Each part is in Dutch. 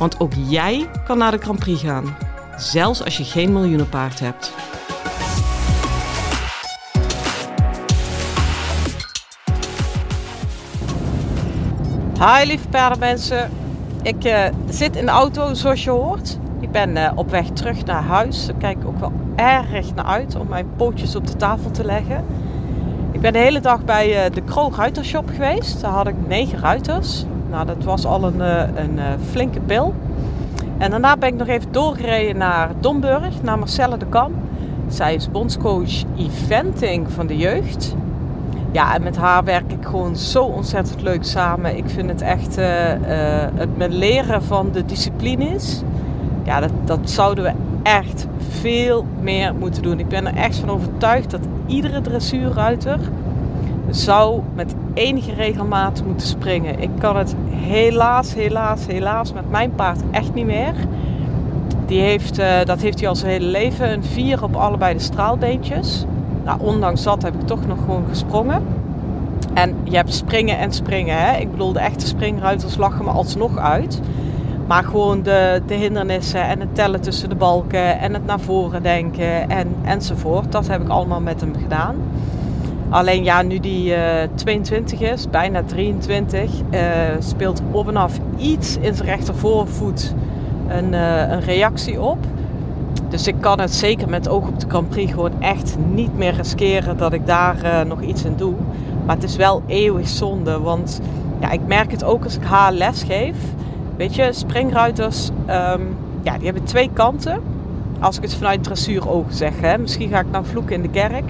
Want ook jij kan naar de Grand Prix gaan, zelfs als je geen miljoenenpaard hebt. Hi lieve paardenmensen. Ik uh, zit in de auto zoals je hoort. Ik ben uh, op weg terug naar huis. Daar kijk ik ook wel erg naar uit om mijn pootjes op de tafel te leggen. Ik ben de hele dag bij uh, de Kroog Ruitershop geweest. Daar had ik negen ruiters. Nou, dat was al een, een flinke pil. En daarna ben ik nog even doorgereden naar Domburg, naar Marcelle de Kam. Zij is bondscoach eventing van de jeugd. Ja, en met haar werk ik gewoon zo ontzettend leuk samen. Ik vind het echt uh, het met leren van de disciplines. Ja, dat, dat zouden we echt veel meer moeten doen. Ik ben er echt van overtuigd dat iedere dressuurruiter zou met enige regelmaat moeten springen. Ik kan het helaas, helaas, helaas met mijn paard echt niet meer. Die heeft, uh, dat heeft hij al zijn hele leven. Een vier op allebei de straalbeentjes. Nou, ondanks dat heb ik toch nog gewoon gesprongen. En je hebt springen en springen. Hè? Ik bedoel, de echte springruiters lachen me alsnog uit. Maar gewoon de, de hindernissen en het tellen tussen de balken en het naar voren denken en, enzovoort. Dat heb ik allemaal met hem gedaan. Alleen ja, nu die uh, 22 is, bijna 23, uh, speelt op en af iets in zijn rechtervoorvoet een, uh, een reactie op. Dus ik kan het zeker met oog op de Grand Prix gewoon echt niet meer riskeren dat ik daar nog iets in doe. Maar het is wel eeuwig zonde, want ja, ik merk het ook als ik haar les geef. Weet je, springruiters, um, ja, die hebben twee kanten. Als ik het vanuit dressuurogen zeg, hè. misschien ga ik nou vloeken in de kerk.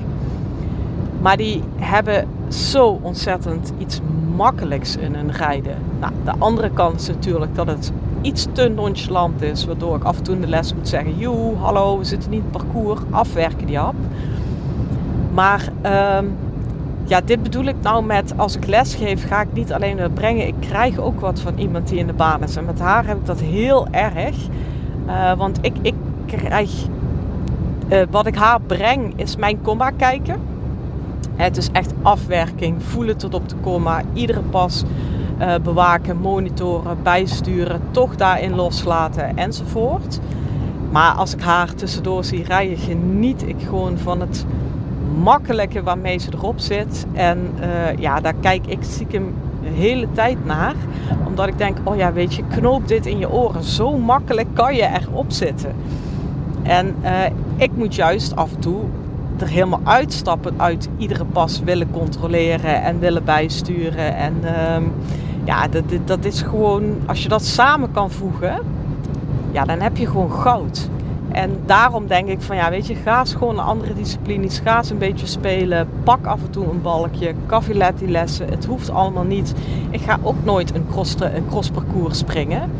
Maar die hebben zo ontzettend iets makkelijks in hun rijden. Nou, de andere kant is natuurlijk dat het iets te nonchalant is. Waardoor ik af en toe de les moet zeggen: Joe, hallo, we zitten niet in het parcours. Afwerken die hap. Maar um, ja, dit bedoel ik nou met als ik les geef, ga ik niet alleen het brengen. Ik krijg ook wat van iemand die in de baan is. En met haar heb ik dat heel erg. Uh, want ik, ik krijg. Uh, wat ik haar breng is mijn komma kijken. Het is echt afwerking, voelen tot op de komma, iedere pas uh, bewaken, monitoren, bijsturen, toch daarin loslaten enzovoort. Maar als ik haar tussendoor zie rijden, geniet ik gewoon van het makkelijke waarmee ze erop zit. En uh, ja, daar kijk ik stiekem de hele tijd naar. Omdat ik denk, oh ja, weet je, knoop dit in je oren. Zo makkelijk kan je erop zitten. En uh, ik moet juist af en toe er helemaal uitstappen uit iedere pas willen controleren en willen bijsturen. En uh, ja, dat, dat is gewoon, als je dat samen kan voegen, ja, dan heb je gewoon goud. En daarom denk ik van ja, weet je, ga eens gewoon naar andere disciplines. Ga eens een beetje spelen. Pak af en toe een balkje. Caffiletti lessen. Het hoeft allemaal niet. Ik ga ook nooit een, cross, een crossparcours springen.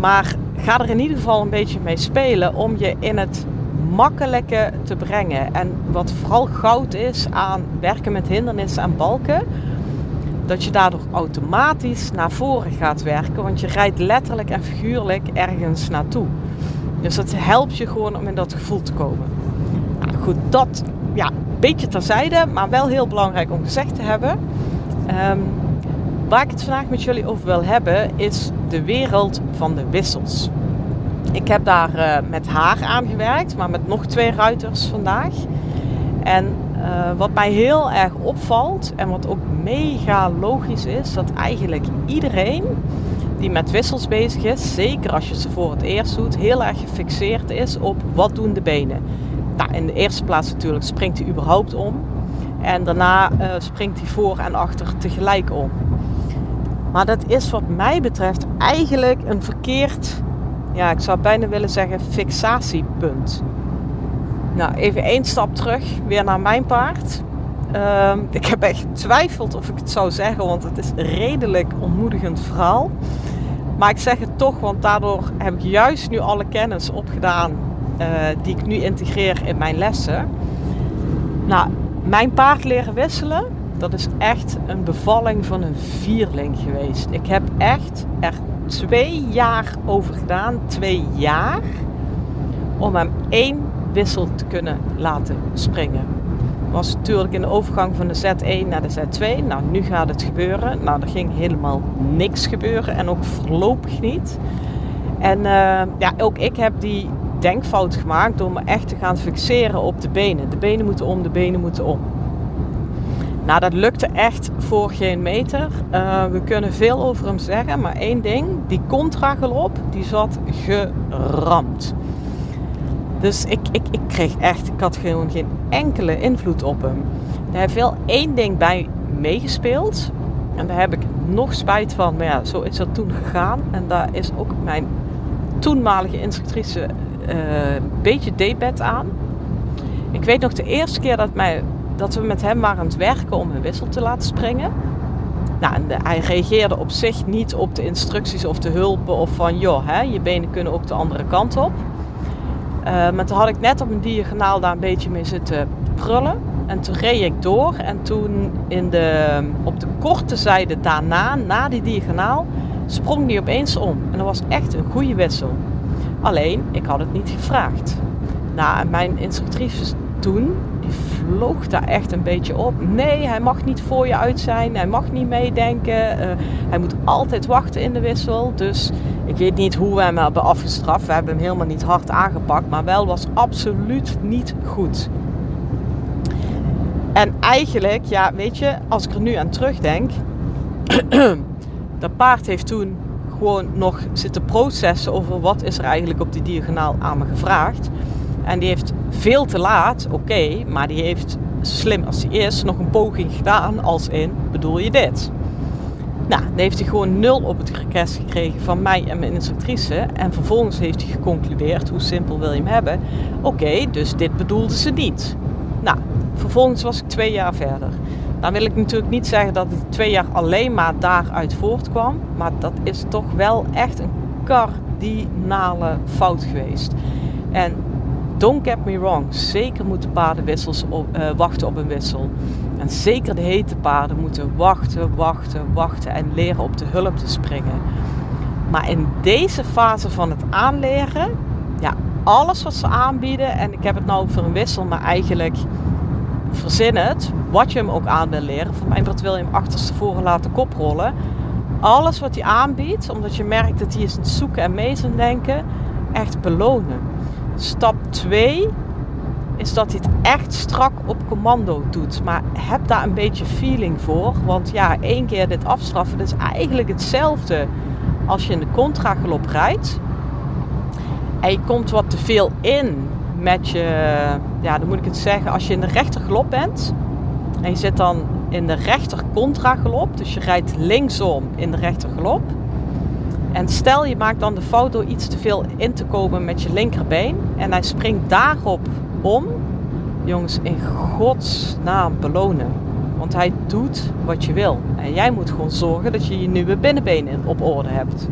Maar ga er in ieder geval een beetje mee spelen om je in het makkelijke te brengen. En wat vooral goud is aan werken met hindernissen en balken, dat je daardoor automatisch naar voren gaat werken, want je rijdt letterlijk en figuurlijk ergens naartoe. Dus dat helpt je gewoon om in dat gevoel te komen. Goed, dat ja, een beetje terzijde, maar wel heel belangrijk om gezegd te hebben. Um, waar ik het vandaag met jullie over wil hebben, is de wereld van de wissels. Ik heb daar uh, met haar aan gewerkt, maar met nog twee ruiters vandaag. En uh, wat mij heel erg opvalt en wat ook mega logisch is, dat eigenlijk iedereen die met wissels bezig is, zeker als je ze voor het eerst doet, heel erg gefixeerd is op wat doen de benen. Nou, in de eerste plaats natuurlijk springt hij überhaupt om. En daarna uh, springt hij voor en achter tegelijk om. Maar dat is wat mij betreft eigenlijk een verkeerd ja, ik zou bijna willen zeggen fixatiepunt. Nou, even één stap terug, weer naar mijn paard. Uh, ik heb echt getwijfeld of ik het zou zeggen, want het is redelijk ontmoedigend verhaal. Maar ik zeg het toch, want daardoor heb ik juist nu alle kennis opgedaan uh, die ik nu integreer in mijn lessen. Nou, mijn paard leren wisselen, dat is echt een bevalling van een vierling geweest. Ik heb echt er twee jaar over gedaan, twee jaar, om hem één wissel te kunnen laten springen. Was natuurlijk in de overgang van de Z1 naar de Z2. Nou, nu gaat het gebeuren. Nou, er ging helemaal niks gebeuren en ook voorlopig niet. En uh, ja, ook ik heb die denkfout gemaakt door me echt te gaan fixeren op de benen. De benen moeten om, de benen moeten om. Nou, dat lukte echt voor geen meter. Uh, we kunnen veel over hem zeggen, maar één ding: die contragalop, die zat geramd. Dus ik, ik, ik kreeg echt, ik had gewoon geen enkele invloed op hem. Hij heeft wel één ding bij meegespeeld. En daar heb ik nog spijt van. Maar ja, zo is dat toen gegaan. En daar is ook mijn toenmalige instructrice uh, een beetje debet aan. Ik weet nog de eerste keer dat, mij, dat we met hem waren aan het werken om een wissel te laten springen. Nou, hij reageerde op zich niet op de instructies of de hulpen of van joh, hè, je benen kunnen ook de andere kant op. Uh, maar toen had ik net op een diagonaal daar een beetje mee zitten prullen. En toen reed ik door. En toen in de, op de korte zijde daarna, na die diagonaal, sprong die opeens om. En dat was echt een goede wissel. Alleen, ik had het niet gevraagd. Nou, mijn instructrice toen, die vloog daar echt een beetje op. Nee, hij mag niet voor je uit zijn. Hij mag niet meedenken. Uh, hij moet altijd wachten in de wissel. Dus ik weet niet hoe we hem hebben afgestraft. We hebben hem helemaal niet hard aangepakt. Maar wel was absoluut niet goed. En eigenlijk, ja, weet je, als ik er nu aan terugdenk. dat paard heeft toen gewoon nog zitten processen over wat is er eigenlijk op die diagonaal aan me gevraagd. En die heeft veel te laat, oké, maar die heeft slim als hij is nog een poging gedaan als in, bedoel je dit? Nou, dan heeft hij gewoon nul op het request gekregen van mij en mijn instructrice. En vervolgens heeft hij geconcludeerd, hoe simpel wil je hem hebben? Oké, dus dit bedoelde ze niet. Nou, vervolgens was ik twee jaar verder. Dan wil ik natuurlijk niet zeggen dat het twee jaar alleen maar daaruit voortkwam. Maar dat is toch wel echt een kardinale fout geweest. En don't get me wrong, zeker moeten paardenwissels uh, wachten op een wissel. En zeker de hete paarden moeten wachten, wachten, wachten en leren op de hulp te springen. Maar in deze fase van het aanleren, ja, alles wat ze aanbieden, en ik heb het nou over een wissel, maar eigenlijk verzin het, wat je hem ook aan wil leren. Voor mij wil je hem achterstevoren laten koprollen. Alles wat hij aanbiedt, omdat je merkt dat hij is aan het zoeken en mee zijn denken, echt belonen. Stap 2 is dat hij het echt strak op commando doet. Maar heb daar een beetje feeling voor. Want ja, één keer dit afstraffen, is eigenlijk hetzelfde als je in de contragalop rijdt. En je komt wat te veel in met je, ja, dan moet ik het zeggen, als je in de rechtergalop bent en je zit dan in de rechter contragalop, dus je rijdt linksom in de rechtergalop. En stel je maakt dan de fout door iets te veel in te komen met je linkerbeen en hij springt daarop om. Jongens, in godsnaam belonen. Want hij doet wat je wil. En jij moet gewoon zorgen dat je je nieuwe binnenbeen op orde hebt.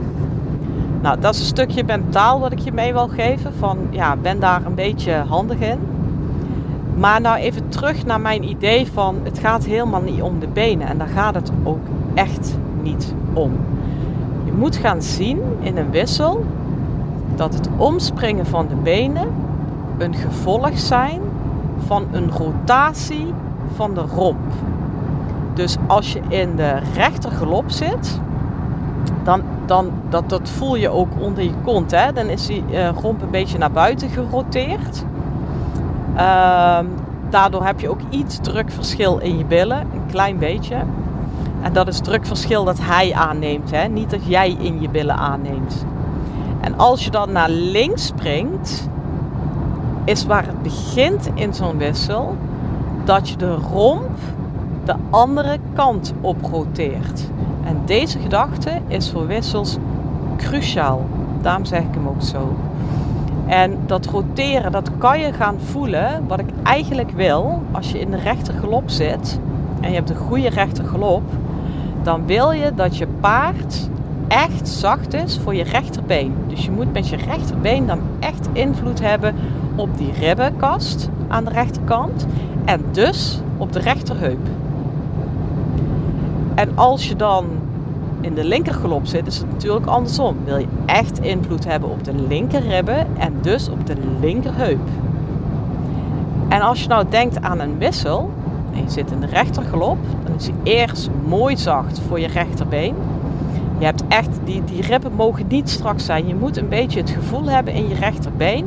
Nou, dat is een stukje mentaal wat ik je mee wil geven. Van ja, ben daar een beetje handig in. Maar nou even terug naar mijn idee van het gaat helemaal niet om de benen. En daar gaat het ook echt niet om. Je moet gaan zien in een wissel dat het omspringen van de benen een gevolg zijn van een rotatie van de romp. Dus als je in de rechtergelop zit, dan, dan dat, dat voel je ook onder je kont. Hè? Dan is die uh, romp een beetje naar buiten geroteerd. Uh, daardoor heb je ook iets drukverschil in je billen, een klein beetje. En dat is drukverschil dat hij aanneemt, hè? niet dat jij in je billen aanneemt. En als je dan naar links springt, is waar het begint in zo'n wissel, dat je de romp de andere kant op roteert. En deze gedachte is voor wissels cruciaal. Daarom zeg ik hem ook zo. En dat roteren, dat kan je gaan voelen. Wat ik eigenlijk wil, als je in de rechtergelop zit en je hebt een goede rechtergelop, dan wil je dat je paard echt zacht is voor je rechterbeen. Dus je moet met je rechterbeen dan echt invloed hebben op die ribbenkast aan de rechterkant en dus op de rechterheup. En als je dan in de linkergalop zit, is het natuurlijk andersom. Wil je echt invloed hebben op de linkerribben en dus op de linkerheup. En als je nou denkt aan een wissel je zit in de rechtergalop, dan is hij eerst mooi zacht voor je rechterbeen. Je hebt echt, die, die ribben mogen niet strak zijn. Je moet een beetje het gevoel hebben in je rechterbeen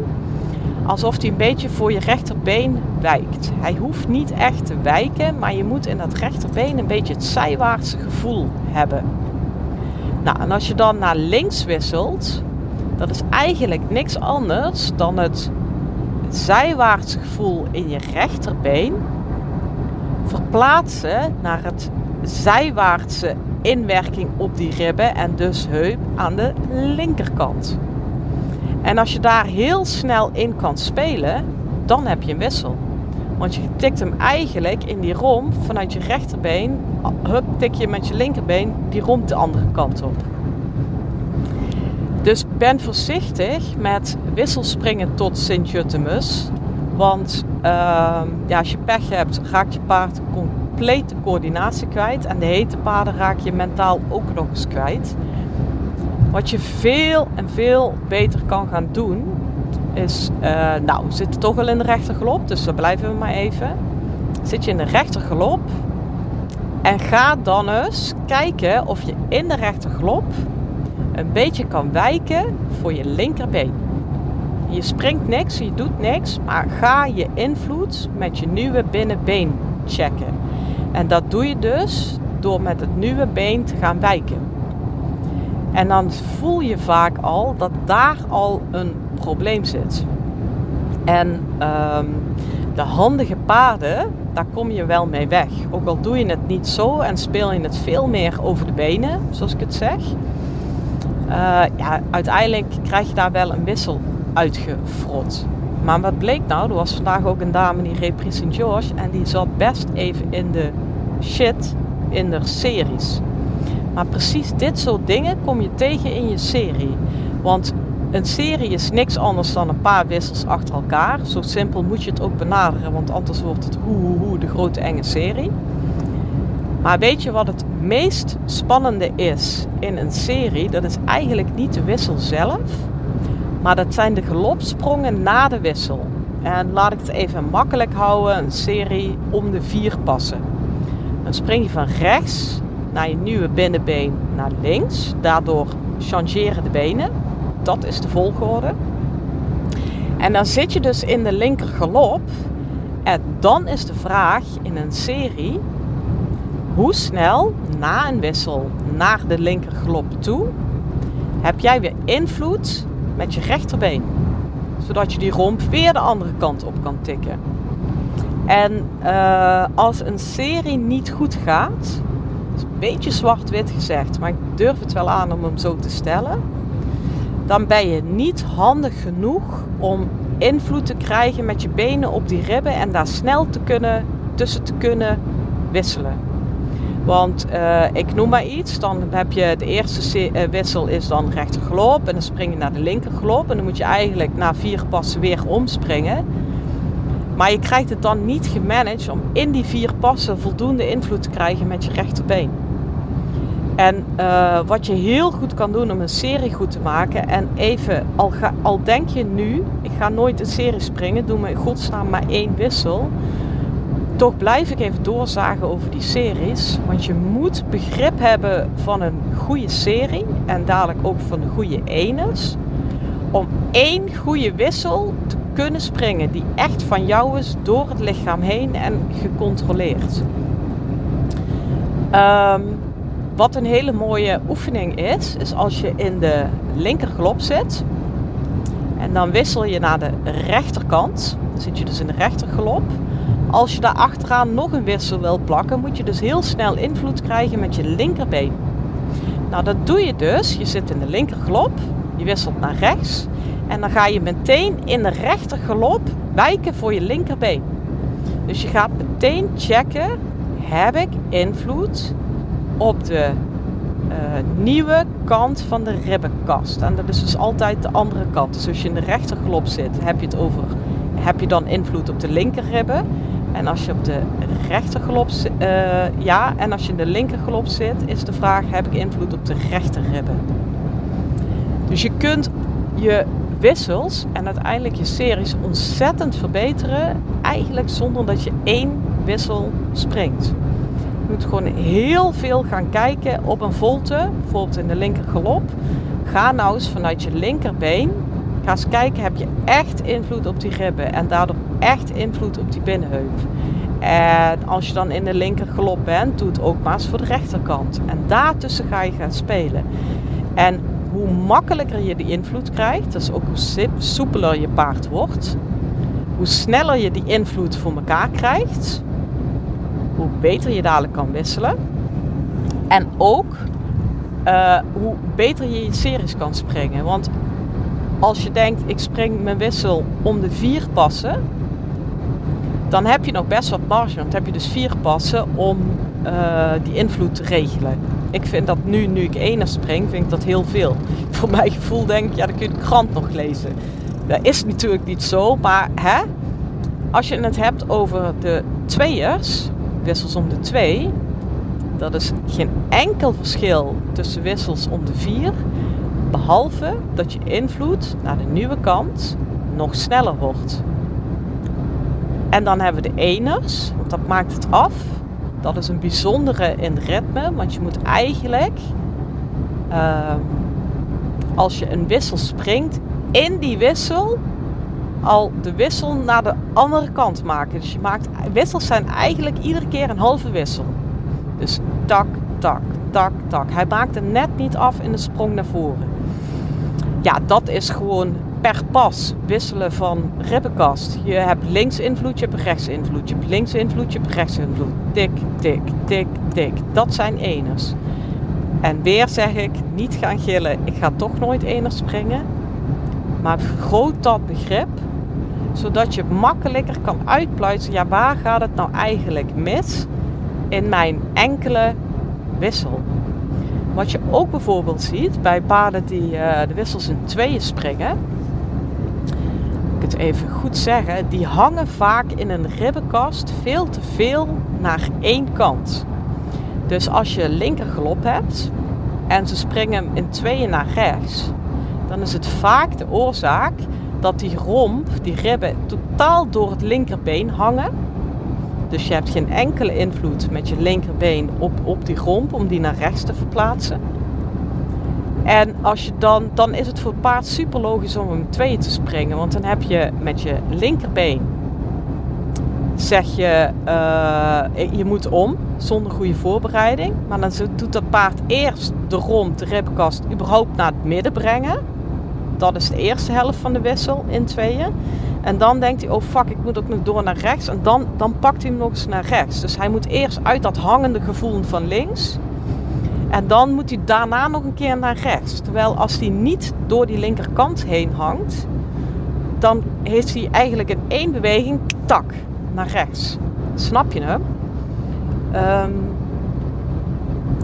alsof hij een beetje voor je rechterbeen wijkt. Hij hoeft niet echt te wijken, maar je moet in dat rechterbeen een beetje het zijwaartse gevoel hebben. Nou, en als je dan naar links wisselt, dat is eigenlijk niks anders dan het zijwaartse gevoel in je rechterbeen verplaatsen naar het zijwaartse inwerking op die ribben en dus heup aan de linkerkant. En als je daar heel snel in kan spelen, dan heb je een wissel. Want je tikt hem eigenlijk in die romp vanuit je rechterbeen. Hup, tik je met je linkerbeen die romp de andere kant op. Dus ben voorzichtig met wisselspringen tot Sint-Jutemus. Want ja, als je pech hebt, raakt je paard compleet de coördinatie kwijt. En de hete paarden raak je mentaal ook nog eens kwijt. Wat je veel en veel beter kan gaan doen, is, uh, nou, we zitten toch wel in de rechtergelop, dus daar blijven we maar even. Zit je in de rechtergelop en ga dan eens kijken of je in de rechtergelop een beetje kan wijken voor je linkerbeen. Je springt niks, je doet niks, maar ga je invloed met je nieuwe binnenbeen checken. En dat doe je dus door met het nieuwe been te gaan wijken. En dan voel je vaak al dat daar al een probleem zit. En um, de handige paarden, daar kom je wel mee weg. Ook al doe je het niet zo en speel je het veel meer over de benen, zoals ik het zeg. Uh, ja, uiteindelijk krijg je daar wel een wissel Maar wat bleek nou? Er was vandaag ook een dame die reed Prix George en die zat best even in de shit in de series. Maar precies dit soort dingen kom je tegen in je serie. Want een serie is niks anders dan een paar wissels achter elkaar. Zo simpel moet je het ook benaderen, want anders wordt het hoe, hoe, hoe de grote enge serie. Maar weet je wat het meest spannende is in een serie? Dat is eigenlijk niet de wissel zelf, maar dat zijn de gelopsprongen na de wissel. En laat ik het even makkelijk houden: een serie om de vier passen. Dan spring je van rechts naar je nieuwe binnenbeen naar links. Daardoor changeren de benen. Dat is de volgorde. En dan zit je dus in de linker galop. En dan is de vraag in een serie: hoe snel na een wissel naar de linker galop toe heb jij weer invloed met je rechterbeen? Zodat je die romp weer de andere kant op kan tikken. En uh, als een serie niet goed gaat, een beetje zwart-wit gezegd, maar ik durf het wel aan om hem zo te stellen. Dan ben je niet handig genoeg om invloed te krijgen met je benen op die ribben en daar snel te kunnen, tussen te kunnen wisselen. Want uh, ik noem maar iets, dan heb je de eerste eh, wissel is dan rechtergelop en dan spring je naar de linkergelop en dan moet je eigenlijk na vier passen weer omspringen. Maar je krijgt het dan niet gemanaged om in die vier passen voldoende invloed te krijgen met je rechterbeen. En uh, wat je heel goed kan doen om een serie goed te maken. En even, al, al denk je nu, ik ga nooit een serie springen, doe me in godsnaam maar één wissel. Toch blijf ik even doorzagen over die series. Want je moet begrip hebben van een goede serie. En dadelijk ook van de goede enes. Om één goede wissel te kunnen springen die echt van jou is door het lichaam heen en gecontroleerd. Um, wat een hele mooie oefening is, is als je in de linkerglop zit en dan wissel je naar de rechterkant. Dan zit je dus in de rechterglop. Als je daar achteraan nog een wissel wil plakken, moet je dus heel snel invloed krijgen met je linkerbeen. Nou, dat doe je dus. Je zit in de linkerglop, je wisselt naar rechts en dan ga je meteen in de rechterglop wijken voor je linkerbeen. Dus je gaat meteen checken: heb ik invloed op de eh, nieuwe kant van de ribbenkast. En dat is dus altijd de andere kant. Dus als je in de rechterglop zit, heb je het over, heb je dan invloed op de linkerribben. En als je op de rechterglop zit, uh, ja, en als je in de linkerglop zit, is de vraag, heb ik invloed op de rechterribben? Dus je kunt je wissels en uiteindelijk je series ontzettend verbeteren, eigenlijk zonder dat je één wissel springt. Je moet gewoon heel veel gaan kijken op een volte, bijvoorbeeld in de linkergalop. Ga nou eens vanuit je linkerbeen, ga eens kijken, heb je echt invloed op die ribben en daardoor echt invloed op die binnenheup. En als je dan in de linkergalop bent, doe het ook maar eens voor de rechterkant. En daartussen ga je gaan spelen. En hoe makkelijker je die invloed krijgt, dus ook hoe soepeler je paard wordt, hoe sneller je die invloed voor elkaar krijgt, hoe beter je dadelijk kan wisselen. En ook uh, hoe beter je je series kan springen. Want als je denkt, ik spring mijn wissel om de vier passen, dan heb je nog best wat marge. Want dan heb je dus vier passen om uh, die invloed te regelen. Ik vind dat nu, nu ik ene spring, vind ik dat heel veel. Voor mijn gevoel denk ik, ja, dan kun je de krant nog lezen. Dat is natuurlijk niet zo, maar hè, als je het hebt over de tweeërs, wissels om de twee, dat is geen enkel verschil tussen wissels om de vier. Behalve dat je invloed naar de nieuwe kant nog sneller wordt. En dan hebben we de eners, want dat maakt het af. Dat is een bijzondere in ritme, want je moet eigenlijk, uh, als je een wissel springt, in die wissel al de wissel naar de andere kant maken. Dus je maakt, wissels zijn eigenlijk iedere keer een halve wissel. Dus tak, tak, tak, tak. Hij maakt er net niet af in de sprong naar voren. Ja, dat is gewoon per pas wisselen van ribbenkast. Je hebt links invloed, je hebt rechts invloed. Je hebt links invloed, je hebt rechts invloed. Tik, tik, tik, tik. Dat zijn eners. En weer zeg ik, niet gaan gillen. Ik ga toch nooit eners springen. Maar groot dat begrip. Zodat je makkelijker kan uitpluizen. Ja, waar gaat het nou eigenlijk mis in mijn enkele wissel? Wat je ook bijvoorbeeld ziet bij paarden die uh, de wissels in tweeën springen het even goed zeggen, die hangen vaak in een ribbenkast veel te veel naar één kant. Dus als je linkergalop hebt en ze springen in tweeën naar rechts, dan is het vaak de oorzaak dat die romp, die ribben, totaal door het linkerbeen hangen. Dus je hebt geen enkele invloed met je linkerbeen op, op die romp om die naar rechts te verplaatsen. En als je dan, dan is het voor het paard super logisch om hem tweeën te springen. Want dan heb je met je linkerbeen, zeg je, uh, je moet om zonder goede voorbereiding. Maar dan doet dat paard eerst de rond, de ribbenkast, überhaupt naar het midden brengen. Dat is de eerste helft van de wissel in tweeën. En dan denkt hij, oh fuck, ik moet ook nog door naar rechts. En dan, dan pakt hij hem nog eens naar rechts. Dus hij moet eerst uit dat hangende gevoel van links en dan moet hij daarna nog een keer naar rechts. Terwijl als hij niet door die linkerkant heen hangt, dan heeft hij eigenlijk in één beweging tak naar rechts. Snap je hem?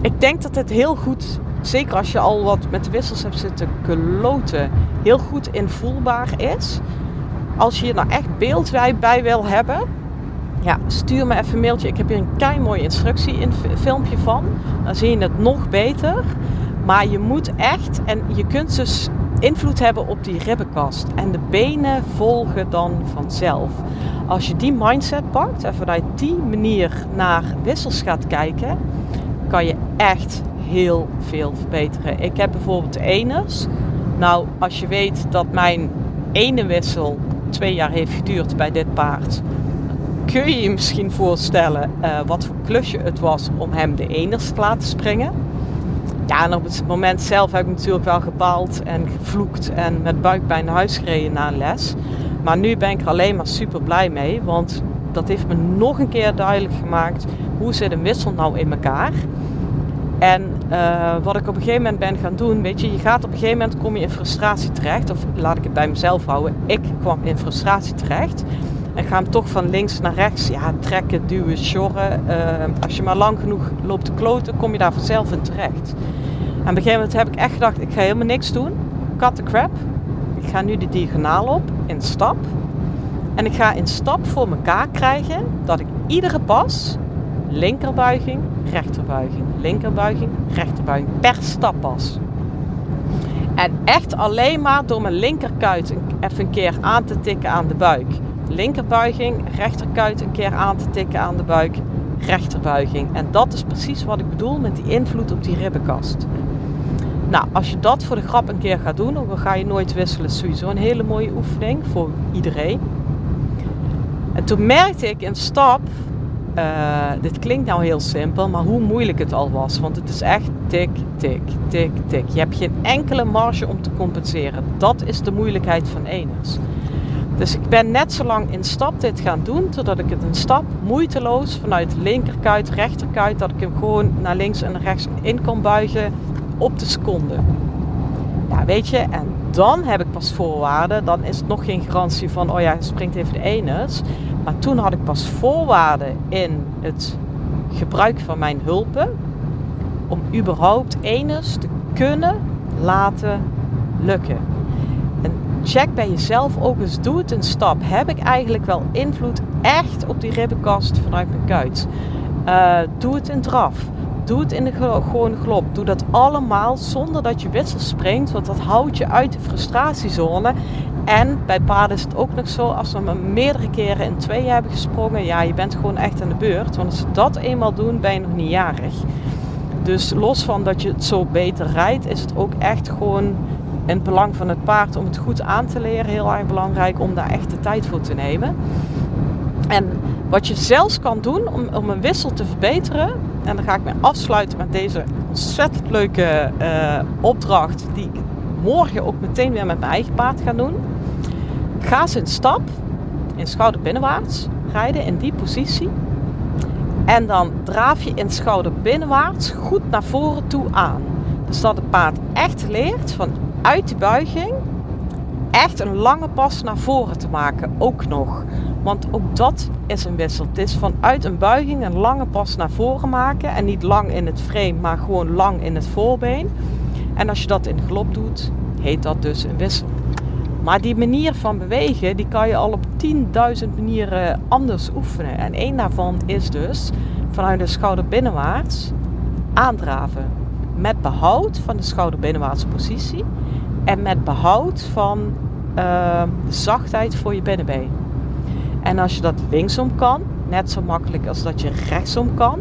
Ik denk dat het heel goed, zeker als je al wat met de wissels hebt zitten kloten, heel goed invoelbaar is. Als je er nou echt beeld bij wil hebben, ja, stuur me even een mailtje. Ik heb hier een kei mooie instructie in filmpje van. Dan zie je het nog beter. Maar je moet echt, en je kunt dus invloed hebben op die ribbenkast. En de benen volgen dan vanzelf. Als je die mindset pakt en vanuit die manier naar wissels gaat kijken, kan je echt heel veel verbeteren. Ik heb bijvoorbeeld eners. Nou, als je weet dat mijn ene wissel twee jaar heeft geduurd bij dit paard kun je je misschien voorstellen uh, wat voor klusje het was om hem de eners te laten springen. Ja, en op het moment zelf heb ik natuurlijk wel gebaald en gevloekt en met buikpijn naar huis gereden na een les. Maar nu ben ik er alleen maar super blij mee, want dat heeft me nog een keer duidelijk gemaakt hoe zit een wissel nou in elkaar. En uh, wat ik op een gegeven moment ben gaan doen, weet je, je gaat op een gegeven moment kom je in frustratie terecht. Of laat ik het bij mezelf houden, ik kwam in frustratie terecht En ga hem toch van links naar rechts ja, trekken, duwen, sjorren. Eh, als je maar lang genoeg loopt te kloten, kom je daar vanzelf in terecht. En op een gegeven moment heb ik echt gedacht, ik ga helemaal niks doen. Cut the crap. Ik ga nu de diagonaal op in stap. En ik ga in stap voor elkaar krijgen dat ik iedere pas linkerbuiging, rechterbuiging, linkerbuiging, rechterbuiging per stappas. En echt alleen maar door mijn linkerkuit even een keer aan te tikken aan de buik. Linkerbuiging, rechterkuit een keer aan te tikken aan de buik, rechterbuiging. En dat is precies wat ik bedoel met die invloed op die ribbenkast. Nou, als je dat voor de grap een keer gaat doen, dan ga je nooit wisselen. Sowieso een hele mooie oefening voor iedereen. En toen merkte ik in stap uh, dit klinkt nou heel simpel, maar hoe moeilijk het al was. Want het is echt tik, tik, tik, tik. Je hebt geen enkele marge om te compenseren. Dat is de moeilijkheid van eners. Dus ik ben net zo lang in stap dit gaan doen, totdat ik het een stap moeiteloos vanuit linkerkuit, rechterkuit, dat ik hem gewoon naar links en rechts in kon buigen op de seconde. Ja, weet je, en dan heb ik pas voorwaarden. Dan is het nog geen garantie van, oh ja, springt even de enes. Maar toen had ik pas voorwaarden in het gebruik van mijn hulpen. Om überhaupt enes te kunnen laten lukken. Check bij jezelf ook eens, doe het een stap. Heb ik eigenlijk wel invloed echt op die ribbenkast vanuit mijn kuit? Uh, doe het in draf. Doe het in de gewone glop. Doe dat allemaal zonder dat je wissel springt. Want dat houdt je uit de frustratiezone. En bij paarden is het ook nog zo, als we meerdere keren in twee hebben gesprongen, ja, je bent gewoon echt aan de beurt. Want als ze dat eenmaal doen, ben je nog niet jarig. Dus los van dat je het zo beter rijdt, is het ook echt gewoon in het belang van het paard om het goed aan te leren. Heel erg belangrijk om daar echt de tijd voor te nemen. En wat je zelfs kan doen om, om een wissel te verbeteren, en dan ga ik me afsluiten met deze ontzettend leuke uh, opdracht, die ik morgen ook meteen weer met mijn eigen paard ga doen. Ga eens in stap, in schouder binnenwaarts rijden in die positie. En dan draaf je in schouder binnenwaarts goed naar voren toe aan. Dus dat het paard echt leert van uit de buiging echt een lange pas naar voren te maken. Ook nog. Want ook dat is een wissel. Het is vanuit een buiging een lange pas naar voren maken. En niet lang in het frame, maar gewoon lang in het voorbeen. En als je dat in galop doet, heet dat dus een wissel. Maar die manier van bewegen, die kan je al op 10.000 manieren anders oefenen. En één daarvan is dus vanuit de schouder binnenwaarts aandraven. Met behoud van de schouder binnenwaarts positie. En met behoud van uh, zachtheid voor je binnenbeen. En als je dat linksom kan, net zo makkelijk als dat je rechtsom kan.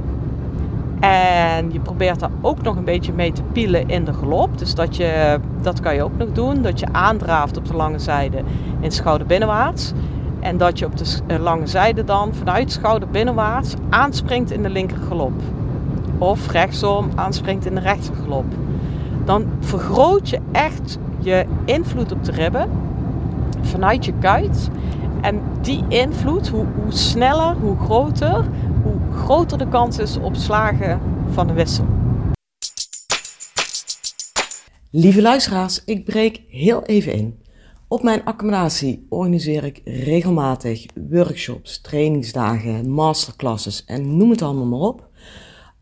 En je probeert daar ook nog een beetje mee te pielen in de galop. Dus dat, je, dat kan je ook nog doen. Dat je aandraaft op de lange zijde in schouder binnenwaarts. En dat je op de eh, lange zijde dan vanuit schouder binnenwaarts aanspringt in de linker galop. Of rechtsom aanspringt in de rechter galop. Dan vergroot je echt je invloed op de ribben vanuit je kuit. En die invloed, hoe, hoe sneller, hoe groter, hoe groter de kans is op slagen van de wissel. Lieve luisteraars, ik breek heel even in. Op mijn accommodatie organiseer ik regelmatig workshops, trainingsdagen, masterclasses en noem het allemaal maar op.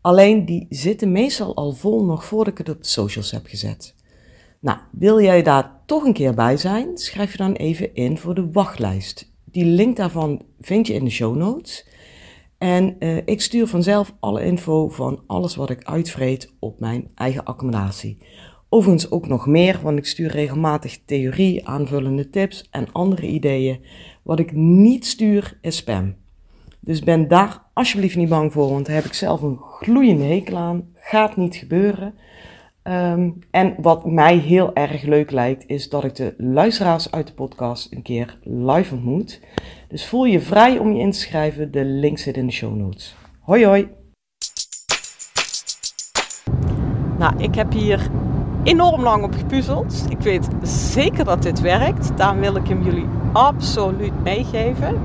Alleen die zitten meestal al vol nog voordat ik het op de socials heb gezet. Nou, wil jij daar toch een keer bij zijn? Schrijf je dan even in voor de wachtlijst. Die link daarvan vind je in de show notes. En uh, ik stuur vanzelf alle info van alles wat ik uitvreet op mijn eigen accommodatie. Overigens ook nog meer, want ik stuur regelmatig theorie, aanvullende tips en andere ideeën. Wat ik niet stuur is spam. Dus ben daar alsjeblieft niet bang voor, want daar heb ik zelf een gloeiende hekel aan. Gaat niet gebeuren. Um, en wat mij heel erg leuk lijkt, is dat ik de luisteraars uit de podcast een keer live ontmoet. Dus voel je vrij om je in te schrijven. De link zit in de show notes. Hoi hoi! Nou, ik heb hier enorm lang op gepuzzeld. Ik weet zeker dat dit werkt. Daarom wil ik hem jullie absoluut meegeven.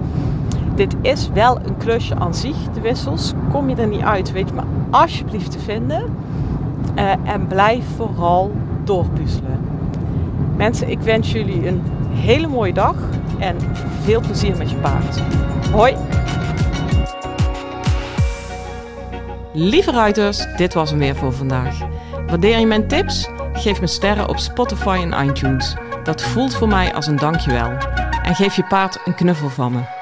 Dit is wel een klusje aan zich, de wissels. Kom je er niet uit, weet je maar alsjeblieft te vinden. Uh, en blijf vooral doorpuzzelen. Mensen, ik wens jullie een hele mooie dag en veel plezier met je paard. Hoi! Lieve ruiters, dit was hem weer voor vandaag. Waardeer je mijn tips? Geef me sterren op Spotify en iTunes. Dat voelt voor mij als een dankjewel. En geef je paard een knuffel van me.